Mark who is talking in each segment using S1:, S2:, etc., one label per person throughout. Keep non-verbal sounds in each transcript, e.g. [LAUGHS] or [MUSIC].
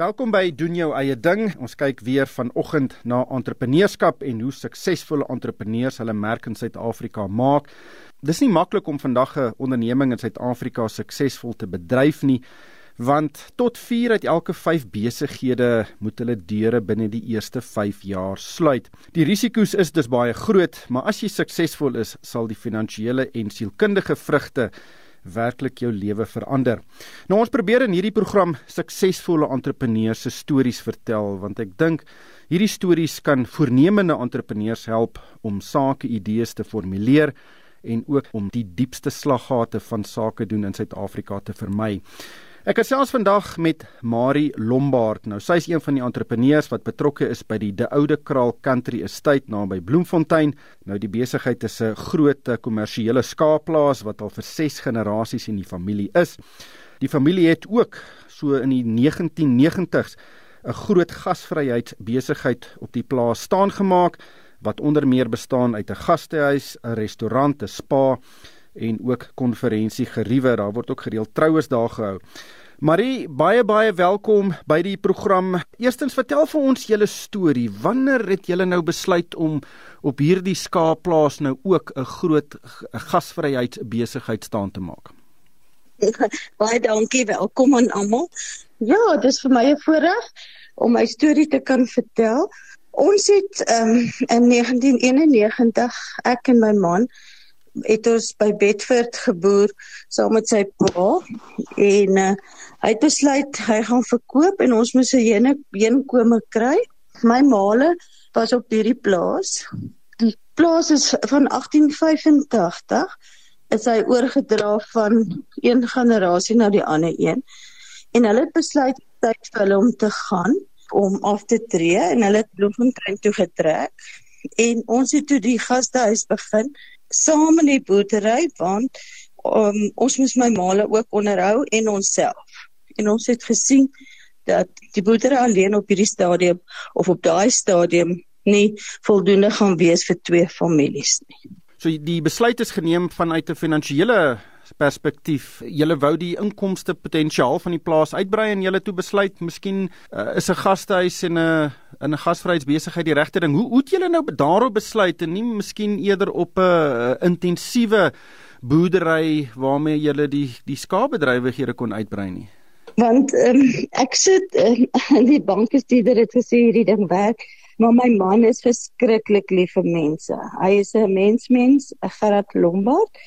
S1: Welkom by doen jou eie ding. Ons kyk weer vanoggend na entrepreneurskap en hoe suksesvolle entrepreneurs hulle merk in Suid-Afrika maak. Dis nie maklik om vandag 'n onderneming in Suid-Afrika suksesvol te bedryf nie, want tot 4 uit elke 5 besighede moet hulle deure binne die eerste 5 jaar sluit. Die risiko's is dus baie groot, maar as jy suksesvol is, sal die finansiële en sielkundige vrugte werklik jou lewe verander. Nou ons probeer in hierdie program suksesvolle entrepreneurs se stories vertel want ek dink hierdie stories kan voornemende entrepreneurs help om sake idees te formuleer en ook om die diepste slaggate van sake doen in Suid-Afrika te vermy. Ek gesels vandag met Marie Lombard. Nou sy is een van die entrepreneurs wat betrokke is by die De Oude Kraal Country Estate naby Bloemfontein. Nou die besigheid is 'n groot eh, kommersiële skaapplaas wat al vir 6 generasies in die familie is. Die familie het ook so in die 1990s 'n groot gasvryheidsbesigheid op die plaas staan gemaak wat onder meer bestaan uit 'n gastehuis, 'n restaurant, 'n spa en ook konferensiegeriewe. Daar word ook gereeld troues daar gehou. Marie, baie baie welkom by die program. Eerstens vertel vir ons julle storie. Wanneer het julle nou besluit om op hierdie skaapplaas nou ook 'n groot gasvryheidsbesigheid staan te maak? [LAUGHS]
S2: Baie dankie, welkom aan almal. Ja, dis vir my 'n voorreg om my storie te kan vertel. Ons het um, in 1991 ek en my man het ons by Bedford geboer saam met sy pa en uh, hy het besluit hy gaan verkoop en ons moes 'n hene heenkome kry. My maale was op hierdie plaas. Die plaas is van 1885 is hy oorgedra van een generasie na die ander een. En hulle het besluit tyd vir hulle om te gaan om af te tree en hulle het Bloemfontein toe getrek en ons het toe die gastehuis begin saam in die boerdery want um, ons moes my maale ook onderhou en onsself. En ons het gesien dat die boerdery alleen op hierdie stadium of op daai stadium nie voldoende gaan wees vir twee families nie.
S1: So die besluit is geneem vanuit 'n finansiële perspektief. Julle wou die inkomste potensiaal van die plaas uitbrei en julle toe besluit miskien uh, is 'n gastehuis en 'n in 'n gasvryheidsbesigheid die regte ding. Hoe hoe het julle nou daarop besluit en nie miskien eerder op 'n uh, intensiewe boerdery waarmee julle die die skaapbedrywighede kon uitbrei nie?
S2: Want um, ek sit in [LAUGHS] uh, die bankbestuurder het gesê hierdie ding werk. Maar my man is verskriklik lief vir mense. Hy is 'n mensmens, 'n Gerard Lombard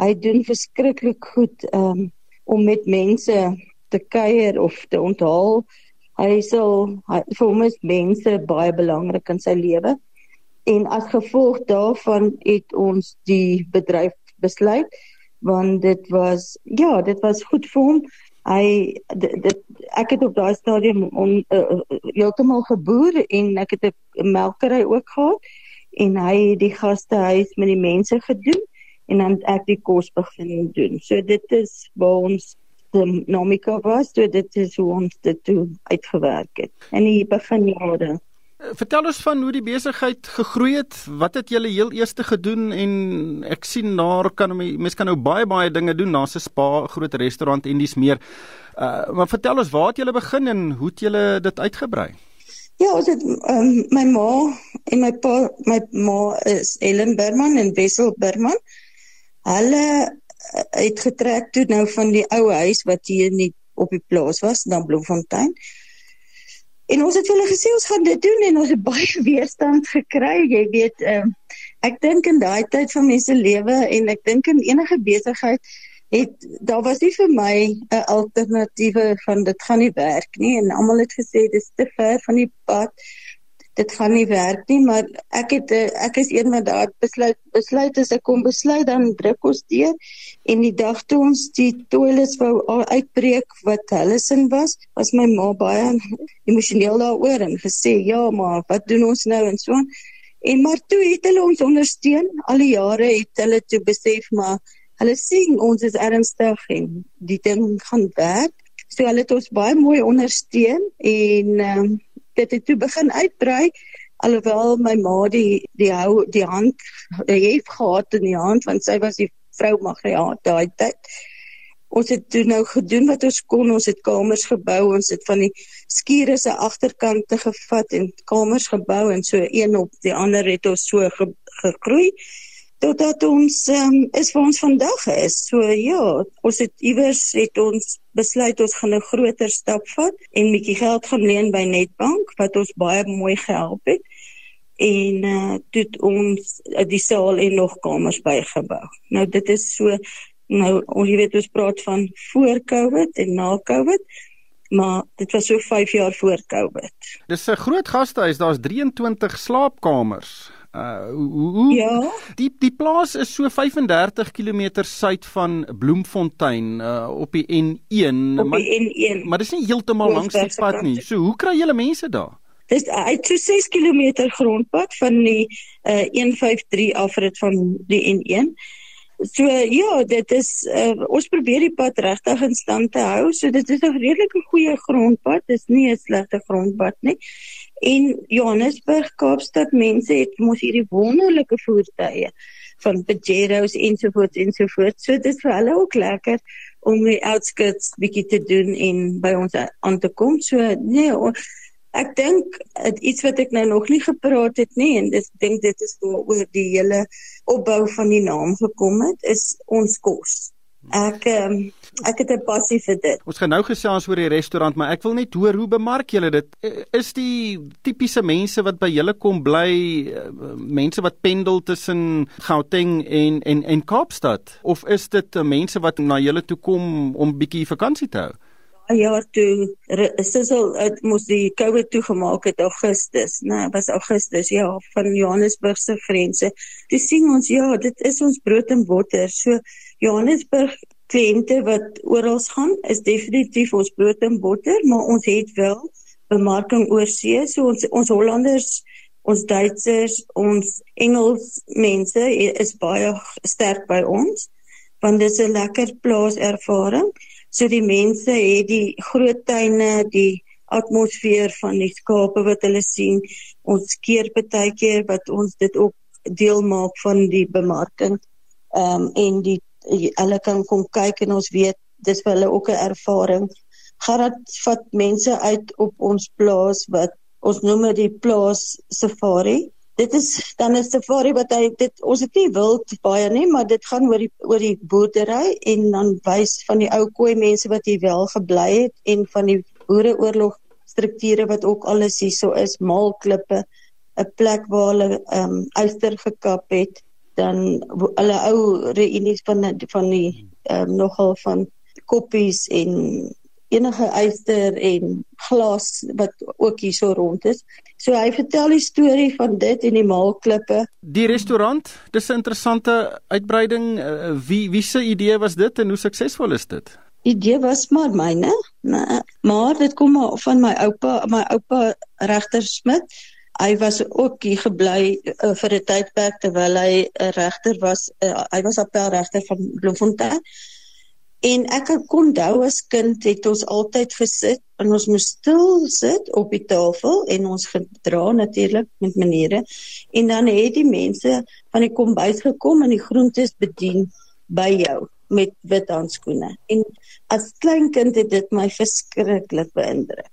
S2: hy doen verskriklik goed um, om met mense te kuier of te onthaal. Hy sal hy, vir hom is mense baie belangrik in sy lewe. En as gevolg daarvan het ons die bedryf besluit want dit was ja, dit was goed vir hom. Hy dit, dit ek het op daai stadium on uh, heeltemal geboer en ek het 'n melkery ook gehad en hy het die gastehuis met die mense gedoen en dan ek die kos begin doen. So dit is waar ons dinamika was, so dit is hoe ons dit toe uitgewerk het. En die begin jare.
S1: Vertel ons van hoe die besigheid gegroei het. Wat het julle heel eers gedoen en ek sien daar kan mense kan nou baie baie dinge doen, daar's 'n spa, groot restaurant en dis meer. Uh maar vertel ons waar het julle begin en hoe het julle dit uitgebrei?
S2: Ja, ons het um, my ma en my pa, my ma is Ellen Berman en Wessel Berman. Hulle eh, het getrek toe nou van die ou huis wat hier nie op die plaas was, dan Bloemfontein. En ons het hulle gesê ons gaan dit doen en ons het baie [LAUGHS] weerstand gekry. Jy weet, uh, ek dink in daai tyd van mense lewe en ek dink in enige besigheid het daar was nie vir my 'n alternatiewe van dit gaan nie werk nie en almal het gesê dis te ver van die pad dit gaan nie werk nie maar ek het eh, ek is een wat daar besluit besluit as ek kom besluit dan druk ons deur en die dag toe ons die toilets wou uitbreek wat hulle sin was was my ma baie emosioneel daaroor en gesê ja maar wat doen ons nou? en so en maar toe het hulle ons ondersteun. Al die jare het hulle toe besef maar hulle sien ons is ernstig en die ding gaan werk. So hulle het ons baie mooi ondersteun en um, dit het toe begin uitbrei alhoewel my ma die die hou die hand het gehad in die hand want sy was die vrou magriaat daai tyd ons het toe nou gedoen wat ons kon. Ons het kamers gebou. Ons het van die skure se agterkante gevat en kamers gebou en so een op die ander het ons so ge gegroei totdat ons um, is waar ons vandag is. So ja, ons het iewers het ons besluit ons gaan 'n groter stap vat en bietjie geld gaan leen by Netbank wat ons baie mooi gehelp het en uh toe ons uh, die saal en nog kamers bygebou. Nou dit is so nou ons jy weet ons praat van voor Covid en na Covid maar dit was so 5 jaar voor Covid.
S1: Dis 'n groot gastehuis, daar's 23 slaapkamers. Uh hoe, hoe
S2: Ja.
S1: Die die plaas is so 35 km suid van Bloemfontein uh op die N1,
S2: Op
S1: maar
S2: die N1.
S1: maar dis nie heeltemal langs die pad nie. So hoe kry julle mense daar?
S2: Dis uit so 6 km grondpad van die uh 153 afrit van die N1. So ja, dit is uh, ons probeer die pad regtig in stand te hou. So dit is 'n redelike goeie grondpad. Dis nie 'n slegte grondpad nie. En Johannesburg, Kaapstad mense het mos hierdie wonderlike voertuie van Pajeros ensovoorts ensovoorts. So dit is vir hulle ook lekker om die outskirts bietjie te doen en by ons aan te kom. So nee, ek dink iets wat ek nou nog nie gepraat het nie en dis dink dit is oor die hele opbou van die naam gekom het is ons kos. Ek um, ek het 'n passie vir dit.
S1: Ons gaan nou gesels oor die restaurant, maar ek wil net hoor hoe bemark julle dit? Is die tipiese mense wat by julle kom bly, uh, mense wat pendel tussen Gauteng en en en Kaapstad of is dit uh, mense wat na julle toe kom om bietjie vakansie te hou?
S2: Jaar toe Sissel het mos die COVID toegemaak het Augustus, né? Was Augustus ja van Johannesburg se grense. Toe sien ons ja, dit is ons brood en botter. So Johannesburg kliënte wat oral gaan is definitief ons brood en botter, maar ons het wel bemarking oor see. So ons ons Hollanders, ons Duitsers, ons Engels mense is baie sterk by ons want dit is 'n lekker plaaservaring. So die mense het die groot tuine, die atmosfeer van die skape wat hulle sien. Ons keer baie keer wat ons dit ook deel maak van die bemarking. Ehm um, en die hulle kan kom kyk en ons weet dis vir hulle ook 'n ervaring. Gerard vat mense uit op ons plaas wat ons noem dit die plaas safari. Dit is dan 'n safari wat hy dit ons het nie wild baie nie, maar dit gaan oor die oor die boerdery en dan wys van die ou koei mense wat hier wel gebly het en van die boereoorlog strukture wat ook alles hierso is, maalklippe, 'n plek waar hulle ehm um, uister gekap het, dan hulle ou reunies van die- van die ehm um, nogal van koppies en enige uister en glas wat ook hierso rond is. So hy vertel die storie van dit en die maalklippe.
S1: Die restaurant, dis 'n interessante uitbreiding. Uh, wie wie se idee was dit en hoe suksesvol is dit?
S2: idee was maar myne, maar dit kom maar van my oupa, my oupa regter Smit. Hy was ook hier gebly uh, vir 'n tydperk terwyl hy 'n regter was. Uh, hy was appelregter van Bloemfontein. En ek kon onthou as kind het ons altyd gesit en ons moes stil sit op die tafel en ons gedra natuurlik met maniere en dan het die mense van die kombuis gekom en die groentes bedien by jou met wit handskoene. En as klein kind het dit my verskriklik beïndruk.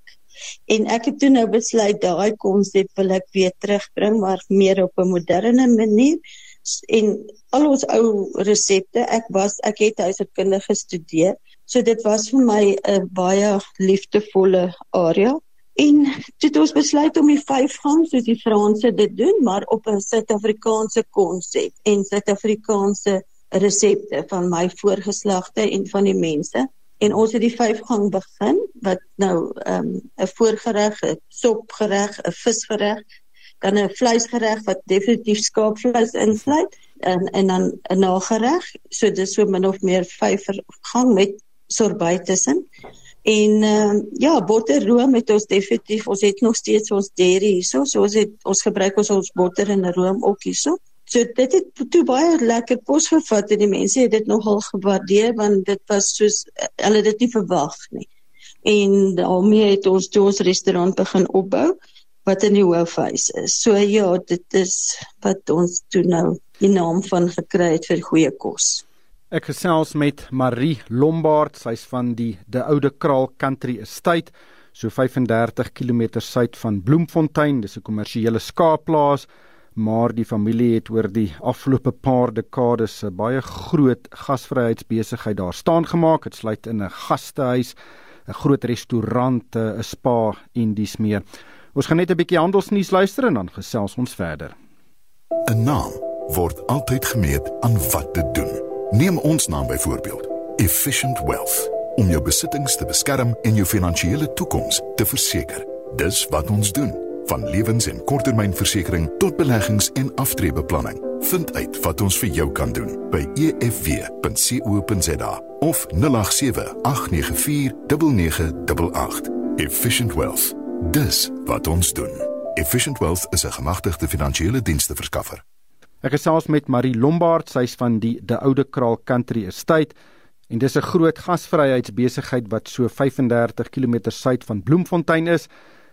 S2: En ek het toe nou besluit daai konsep wil ek weer terugbring maar meer op 'n moderne manier. En al ons ou resepte ek was ek het huishoudkunde gestudeer so dit was vir my 'n baie liefdevolle area. En toe het ons besluit om die vyfgang soos die Franse dit doen maar op 'n Suid-Afrikaanse konsep en Suid-Afrikaanse resepte van my voorgeslagte en van die mense en ons het die vyfgang begin wat nou ehm, 'n um, voorgereg, 'n sopgereg, 'n visgereg dan 'n vleisgereg wat definitief skaapvleis insluit en en dan 'n nagereg. So dis so min of meer vyf gang met sorbet tussen. En uh, ja, botterroom het ons definitief, ons het nog steeds ons dairy hierso. So ons het ons gebruik ons ons botter en room ook hierso. So dit het toe baie lekker kos gevat en die mense het dit nogal gewaardeer want dit was soos hulle dit nie verwag nie. En daarmee het ons toe ons restaurant begin opbou wat in die hoofhuis is. So ja, dit is wat ons toe nou die naam van gekry het vir goeie kos.
S1: Ek gesels met Marie Lombard, sy's van die De Oude Kraal Country Estate, so 35 km suid van Bloemfontein. Dis 'n kommersiële skaapplaas, maar die familie het oor die afgelope paar dekades 'n baie groot gasvryheidsbesigheid daar staan gemaak. Dit sluit in 'n gastehuis, 'n groot restaurant, 'n spa en dis meer. Ons gaan net 'n bietjie handelsnuus luister en dan gesels ons verder.
S3: 'n Naam word altyd gemeet aan wat dit doen. Neem ons naam byvoorbeeld, Efficient Wealth, om jou besittings te beskerm en jou finansiële toekoms te verseker. Dis wat ons doen, van lewens- en korttermynversekering tot beleggings en aftreebeplanning. Vind uit wat ons vir jou kan doen by efw.co.za of 0878949988. Efficient Wealth. Dis wat ons doen. Efficient Wealth is 'n gemagtigde finansiële diensste verskaffer.
S1: Ek gesels met Marie Lombard, sy's van die De Oude Kraal Country Estate en dis 'n groot gasvryheidsbesigheid wat so 35 km suid van Bloemfontein is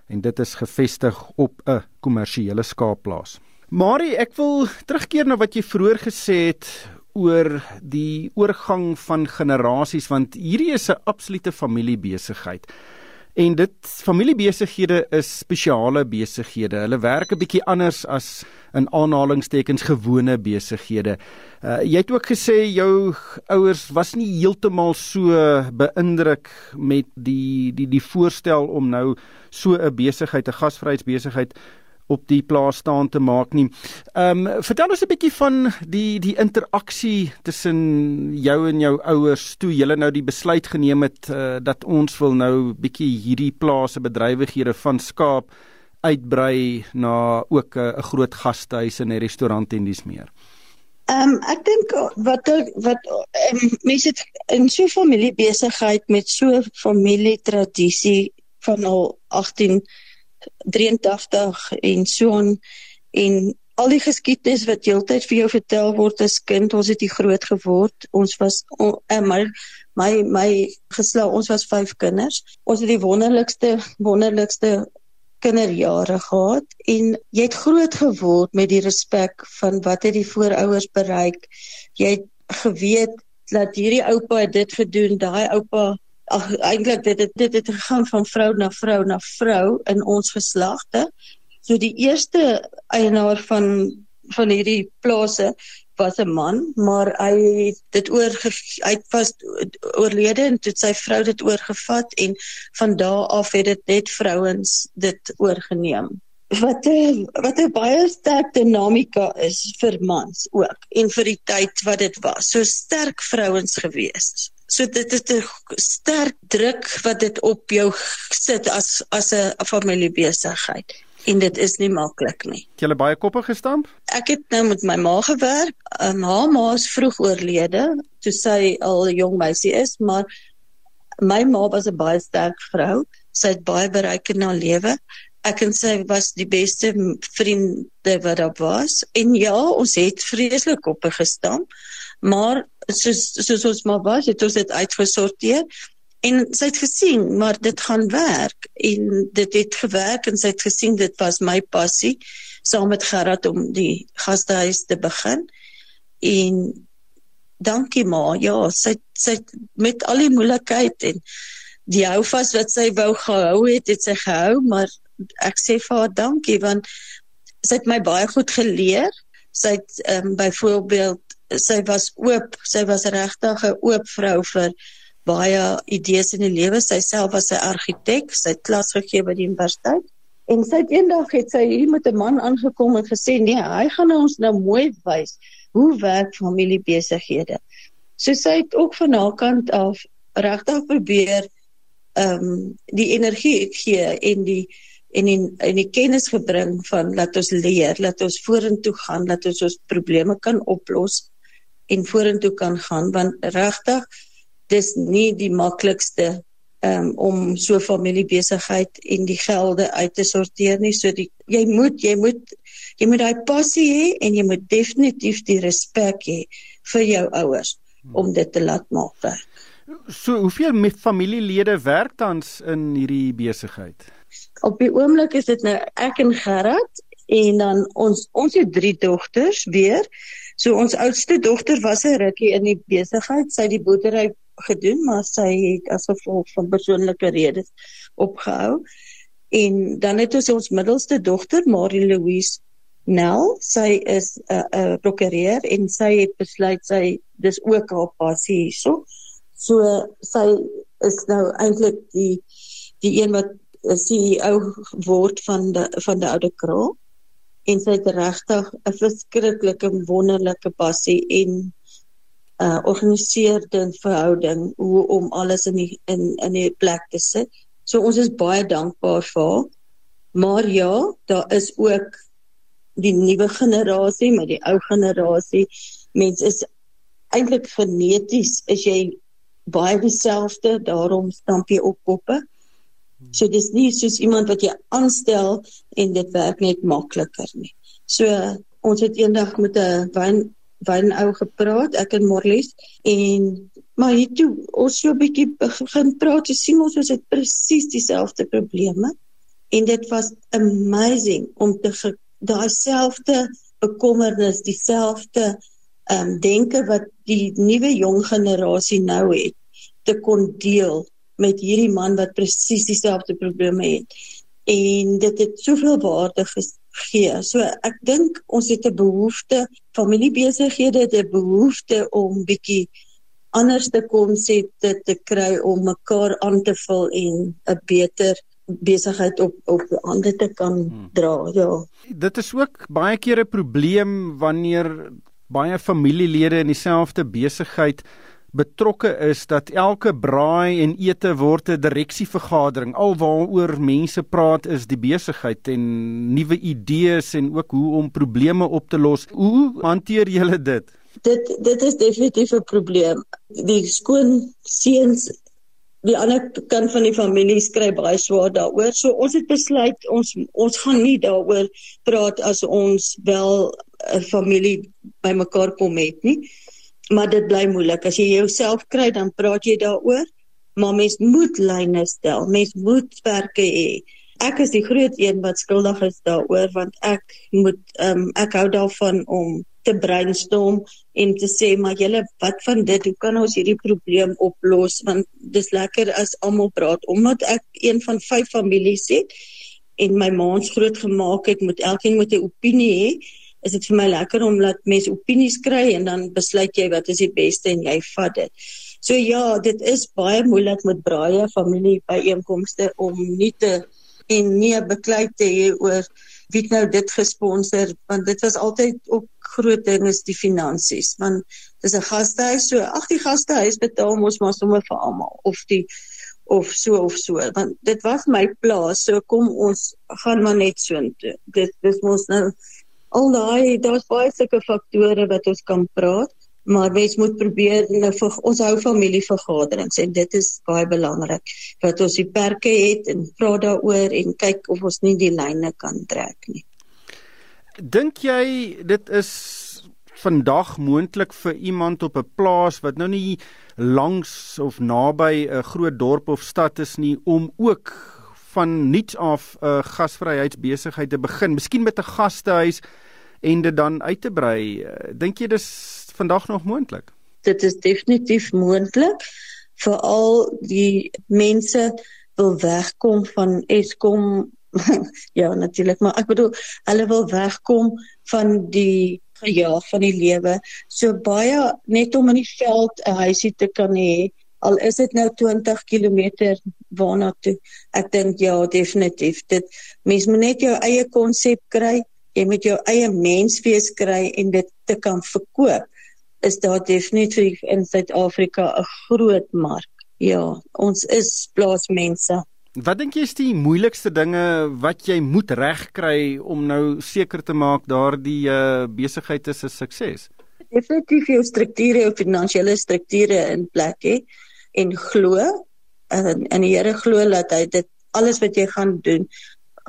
S1: en dit is gevestig op 'n kommersiële skaapplaas. Marie, ek wil terugkeer na wat jy vroeër gesê het oor die oorgang van generasies want hierdie is 'n absolute familiebesigheid. En dit familiebesighede is spesiale besighede. Hulle werk 'n bietjie anders as in aanhalingstekens gewone besighede. Uh, jy het ook gesê jou ouers was nie heeltemal so beïndruk met die die die voorstel om nou so 'n besigheid, 'n gasvryheidsbesigheid op die plaas staan te maak nie. Ehm um, vertel ons 'n bietjie van die die interaksie tussen jou en jou ouers toe julle nou die besluit geneem het uh, dat ons wil nou bietjie hierdie plase bedrywighede van skaap uitbrei na ook 'n uh, groot gastehuis en 'n restaurant en dis meer.
S2: Ehm um, ek dink wat wat um, mense in so 'n familiebesigheid met so familietradisie van al 18 83 en so aan en al die geskiedenis wat heeltyd vir jou vertel word as kind, ons het hier groot geword. Ons was on, uh, my my my geslag, ons was vyf kinders. Ons het die wonderlikste wonderlikste kinderjare gehad en jy het groot geword met die respek van wat het die voorouers bereik. Jy het geweet dat hierdie oupa dit gedoen, daai oupa ag eintlik dit het, dit het gegaan van vrou na vrou na vrou in ons geslagte. So die eerste eienaar van van hierdie plase was 'n man, maar hy het dit oor hy was oorlede en toe sy vrou dit oorgevat en van daardie af het dit net vrouens dit oorgeneem. Wat 'n wat 'n baie sterk dinamika is vir mans ook en vir die tyd wat dit was. So sterk vrouens gewees. So dit is 'n sterk druk wat dit op jou sit as as 'n familiebesigheid en dit is nie maklik nie.
S1: Het jy baie koppe gestamp?
S2: Ek het nou met my ma gewerk. Um, haar ma is vroeg oorlede toe sy al 'n jong meisie is, maar my ma was 'n baie sterk vrou. Sy het baie bereik in haar lewe. Ek en sy was die beste vriende wat daar was. En ja, ons het vreeslik koppe gestamp maar soos soos ons maar was het ons dit uitgesorteer en sy het gesien maar dit gaan werk en dit het gewerk en sy het gesien dit was my passie saam met Gerard om die gastehuis te begin. En dankie ma ja sy sy met al die moeilikheid en die hou vas wat sy wou gehou het het sy gehou maar ek sê vir haar dankie want sy het my baie goed geleer. Sy het um, byvoorbeeld sy was oop, sy was regtig 'n oop vrou vir baie idees in die lewe. Sy self was 'n argitek, sy het klas gegee by die universiteit. En sy het eendag het sy hier met 'n man aangekom en gesê, "Nee, hy gaan ons nou mooi wys hoe werk familiebesighede." So sy het ook van haar kant af regtig probeer ehm um, die energie gee en die en in in die kennis gebring van laat ons leer, laat ons vorentoe gaan, laat ons ons probleme kan oplos en vorentoe kan gaan want regtig dis nie die maklikste um, om so familiebesigheid en die gelde uit te sorteer nie so die jy moet jy moet jy moet daai passie hê en jy moet definitief die respek hê vir jou ouers om dit te laat maak werk.
S1: So hoeveel familielede werk tans in hierdie besigheid?
S2: Op die oomblik is dit nou ek en Gerard en dan ons ons het drie dogters weer So ons oudste dogter was 'n rukkie in die besigheid. Sy het die boerdery gedoen, maar sy het as gevolg van persoonlike redes opgehou. En dan het ons ons middelste dogter, Marie Louise Nel. Sy is 'n uh, 'n uh, prokureur en sy het besluit sy dis ook haar passie hierso. So sy is nou eintlik die die een wat CEO word van die van die oude kraal en sy het regtig 'n verskriklike wonderlike passie en uh, organiseerde verhouding hoe om alles in die, in in die plek te sit. So ons is baie dankbaar vir haar. Maar ja, daar is ook die nuwe generasie, maar die ou generasie mens is eintlik geneties is jy baie dieselfde, daarom stamp jy op koppe. So dis nie soos iemand wat jy aanstel en dit werk net makliker nie. So ons het eendag met 'n wyn wynou gepraat, ek en Morlies en maar hier toe ons so 'n bietjie begin praat, sien ons ons het presies dieselfde probleme en dit was amazing om te daai selfde bekommernis, dieselfde ehm um, denke wat die nuwe jong generasie nou het te kon deel met hierdie man wat presies dieselfde probleme het. En dit het soveel waarde gegee. So ek dink ons het 'n behoefte, familiebesighede het 'n behoefte om bietjie anders te konsepte te kry om mekaar aan te vul en 'n beter besigheid op op ander te kan hmm. dra. Ja.
S1: Dit is ook baie keer 'n probleem wanneer baie familielede in dieselfde besigheid betrokke is dat elke braai en ete word 'n direksievergadering. Alwaaroor mense praat is die besigheid en nuwe idees en ook hoe om probleme op te los. Hoe hanteer julle dit?
S2: Dit dit is definitief 'n probleem. Die skoon seuns die ander kant van die familie skry baie swaar daaroor. So ons het besluit ons ons gaan nie daaroor praat as ons wel 'n familie bymekaar kom het nie maar dit bly moeilik. As jy jouself kry, dan praat jy daaroor, maar mens moet lyne stel. Mens moet werke hê. Ek is die groot een wat skuldig is daaroor want ek moet um, ek hou daarvan om te brainstorm en te sê maar julle wat van dit hoe kan ons hierdie probleem oplos want dis lekker as almal praat omdat ek een van vyf families het en my maans groot gemaak het moet elkeen met 'n opinie hê is dit vir my lekker om laat mense opinies kry en dan besluit jy wat is die beste en jy vat dit. So ja, dit is baie moeilik met braaie familie byeenkomste om nie te en nie beklei te hê oor wie nou dit gesponsor want dit was altyd ook groot ding is die finansies want dis 'n gastehuis so ag die gastehuis betaal mos maar sommer vir almal of die of so of so want dit was my plaas so kom ons gaan maar net so intoe dit dis mos nou al daai daar's baie sulke faktore wat ons kan praat maar mens moet probeer nou vir ons hou familievergaderings en dit is baie belangrik dat ons die perke het en vra daaroor en kyk of ons nie die lyne kan trek nie.
S1: Dink jy dit is vandag moontlik vir iemand op 'n plaas wat nou nie langs of naby 'n groot dorp of stad is nie om ook van niets af 'n uh, gasvryheidsbesigheid te begin, miskien met 'n gastehuis en dit dan uit te brei. Eh, dink jy dis vandag nog moontlik?
S2: Dit is definitief moontlik veral die mense wil wegkom van Eskom [LAUGHS] ja natuurlik maar ek bedoel hulle wil wegkom van die gejaag van die lewe so baie net om in die veld 'n huisie te kan hê al is dit nou 20 km waarna toe ek dink ja definitief dit mens moet net jou eie konsep kry jy moet jou eie menswees kry en dit te kan verkoop is daar definitief in Suid-Afrika 'n groot mark. Ja, ons is plaasmense.
S1: Wat dink jy is die moeilikste dinge wat jy moet regkry om nou seker te maak daardie uh, besigheid is 'n sukses?
S2: Definitief jou strukture, jou finansiële strukture in plek hê en glo en en die Here glo dat hy dit alles wat jy gaan doen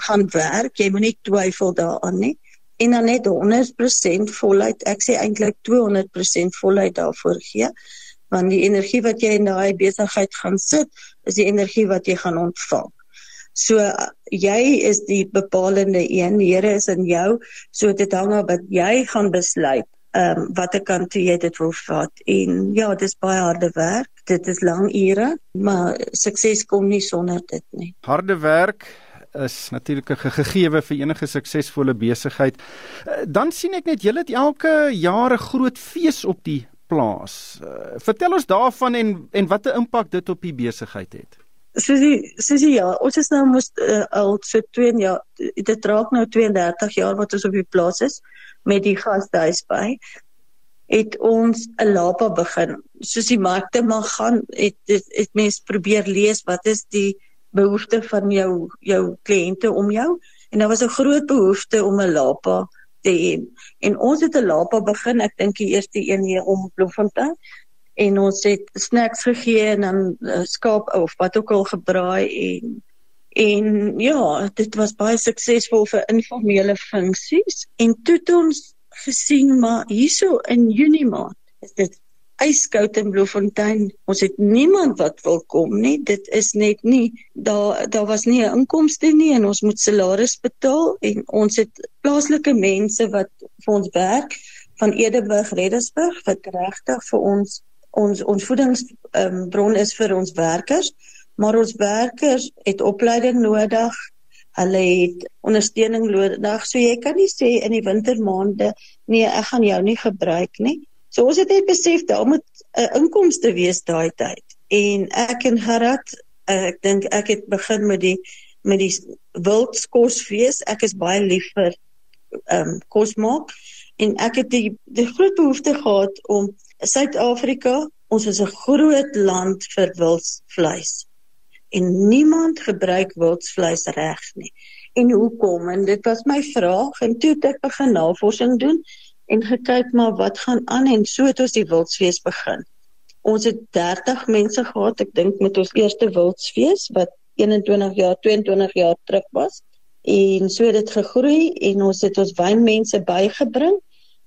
S2: gaan werk. Jy moenie twyfel daaraan nie. En dan net 100% voluit. Ek sê eintlik 200% voluit daarvoor gee. Want die energie wat jy in daai besigheid gaan sit, is die energie wat jy gaan ontvang. So jy is die bepalende een. Die Here is in jou. So dit hang af wat jy gaan besluit ehm um, watter kant toe jy dit wil vat. En ja, dis baie harde werk. Dit is lang ure, maar sukses kom nie sonder dit nie.
S1: Harde werk is natuurlik 'n gegeewe vir enige suksesvolle besigheid. Eh, dan sien ek net julle het elke jaar 'n groot fees op die plaas. Uh, vertel ons daarvan en en watter impak dit op die besigheid het.
S2: Susie, Susie ja, ons is nou mos uh, al so 2 jaar dit raak nou 32 jaar wat ons op die plaas is met die gastehuis by het ons 'n lapa begin. Soos die markte maar gaan het het, het mense probeer lees wat is die behoefte van jou jou kliënte om jou. En daar was 'n groot behoefte om 'n lapa te hê. En ons het 'n lapa begin, ek dink die eerste een hier om Bloemfontein. En ons het snacks gegee en dan uh, skaap of wat ook al gebraai en en ja, dit was baie suksesvol vir informele funksies. En toe het ons gesien maar hierso in Junie maand is dit yskoud in Bloemfontein. Ons het niemand wat wil kom nie. Dit is net nie daar daar was nie 'n inkomste nie en ons moet salaris betaal en ons het plaaslike mense wat vir ons werk van Edeburg, Reddersburg wat regtig vir ons ons ons voedingsbron um, is vir ons werkers, maar ons werkers het opleiding nodig. Hulle het ondersteuning nodig. So jy kan nie sê in die wintermaande nee, ek gaan jou nie gebruik nie. So ons het net besef daar moet 'n uh, inkomste wees daai tyd. En ek en Gerard, uh, ek dink ek het begin met die met die wildskosfees. Ek is baie lief vir ehm um, kos maak en ek het die die groot behoefte gehad om Suid-Afrika, ons is 'n groot land vir wildvleis. En niemand gebruik wildvleis reg nie. En hoekom? En dit was my vraag en toe het ek begin navorsing doen en gekyk maar wat gaan aan en so het ons die wildsfees begin. Ons het 30 mense gehad, ek dink met ons eerste wildsfees wat 21 jaar, 22 jaar terug was. En so het dit gegroei en ons het ons wynmense bygebring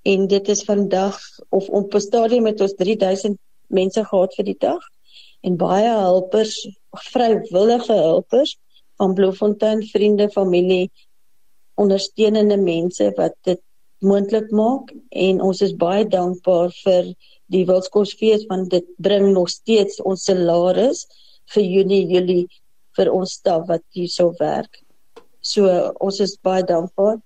S2: en dit is vandag of op 'n stadium met ons 3000 mense gehad vir die dag en baie helpers, vrywillige helpers van Bloemfontein vriende, familie, ondersteunende mense wat dit moontlik maak en ons is baie dankbaar vir die Wildskosfees want dit bring nog steeds ons salaris vir Junie Julie vir ons staf wat hierso werk. So ons is baie dankbaar.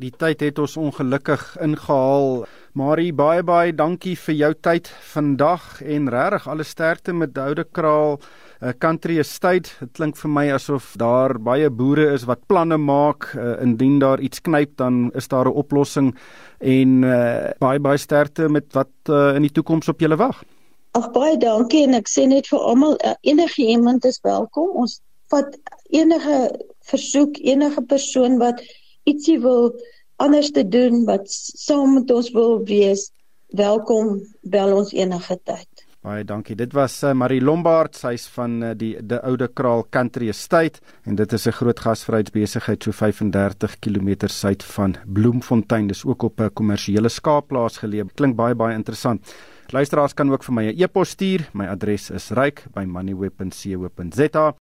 S1: Die tyd het ons ongelukkig ingehaal. Marie, baie baie dankie vir jou tyd vandag en regtig alle sterkte met Oude Kraal. Uh, country estate. Dit klink vir my asof daar baie boere is wat planne maak. Uh, indien daar iets knyp, dan is daar 'n oplossing en uh, baie baie sterkte met wat uh, in die toekoms op julle wag.
S2: Ag baie dankie en ek sê net vir almal uh, enige iemand is welkom. Ons vat enige versoek, enige persoon wat ietsie wil anders te doen wat saam met ons wil wees, welkom bel ons enige tyd.
S1: Baie dankie. Dit was uh, Marie Lombard, sy's van uh, die die Oude Kraal Country Estate en dit is 'n groot gasvryheidsbesigheid so 35 km suid van Bloemfontein. Dis ook op 'n kommersiële skaapplaas geleë. Klink baie baie interessant. Luisteraars kan ook vir my 'n e-pos stuur. My adres is ryk@moneyweb.co.za.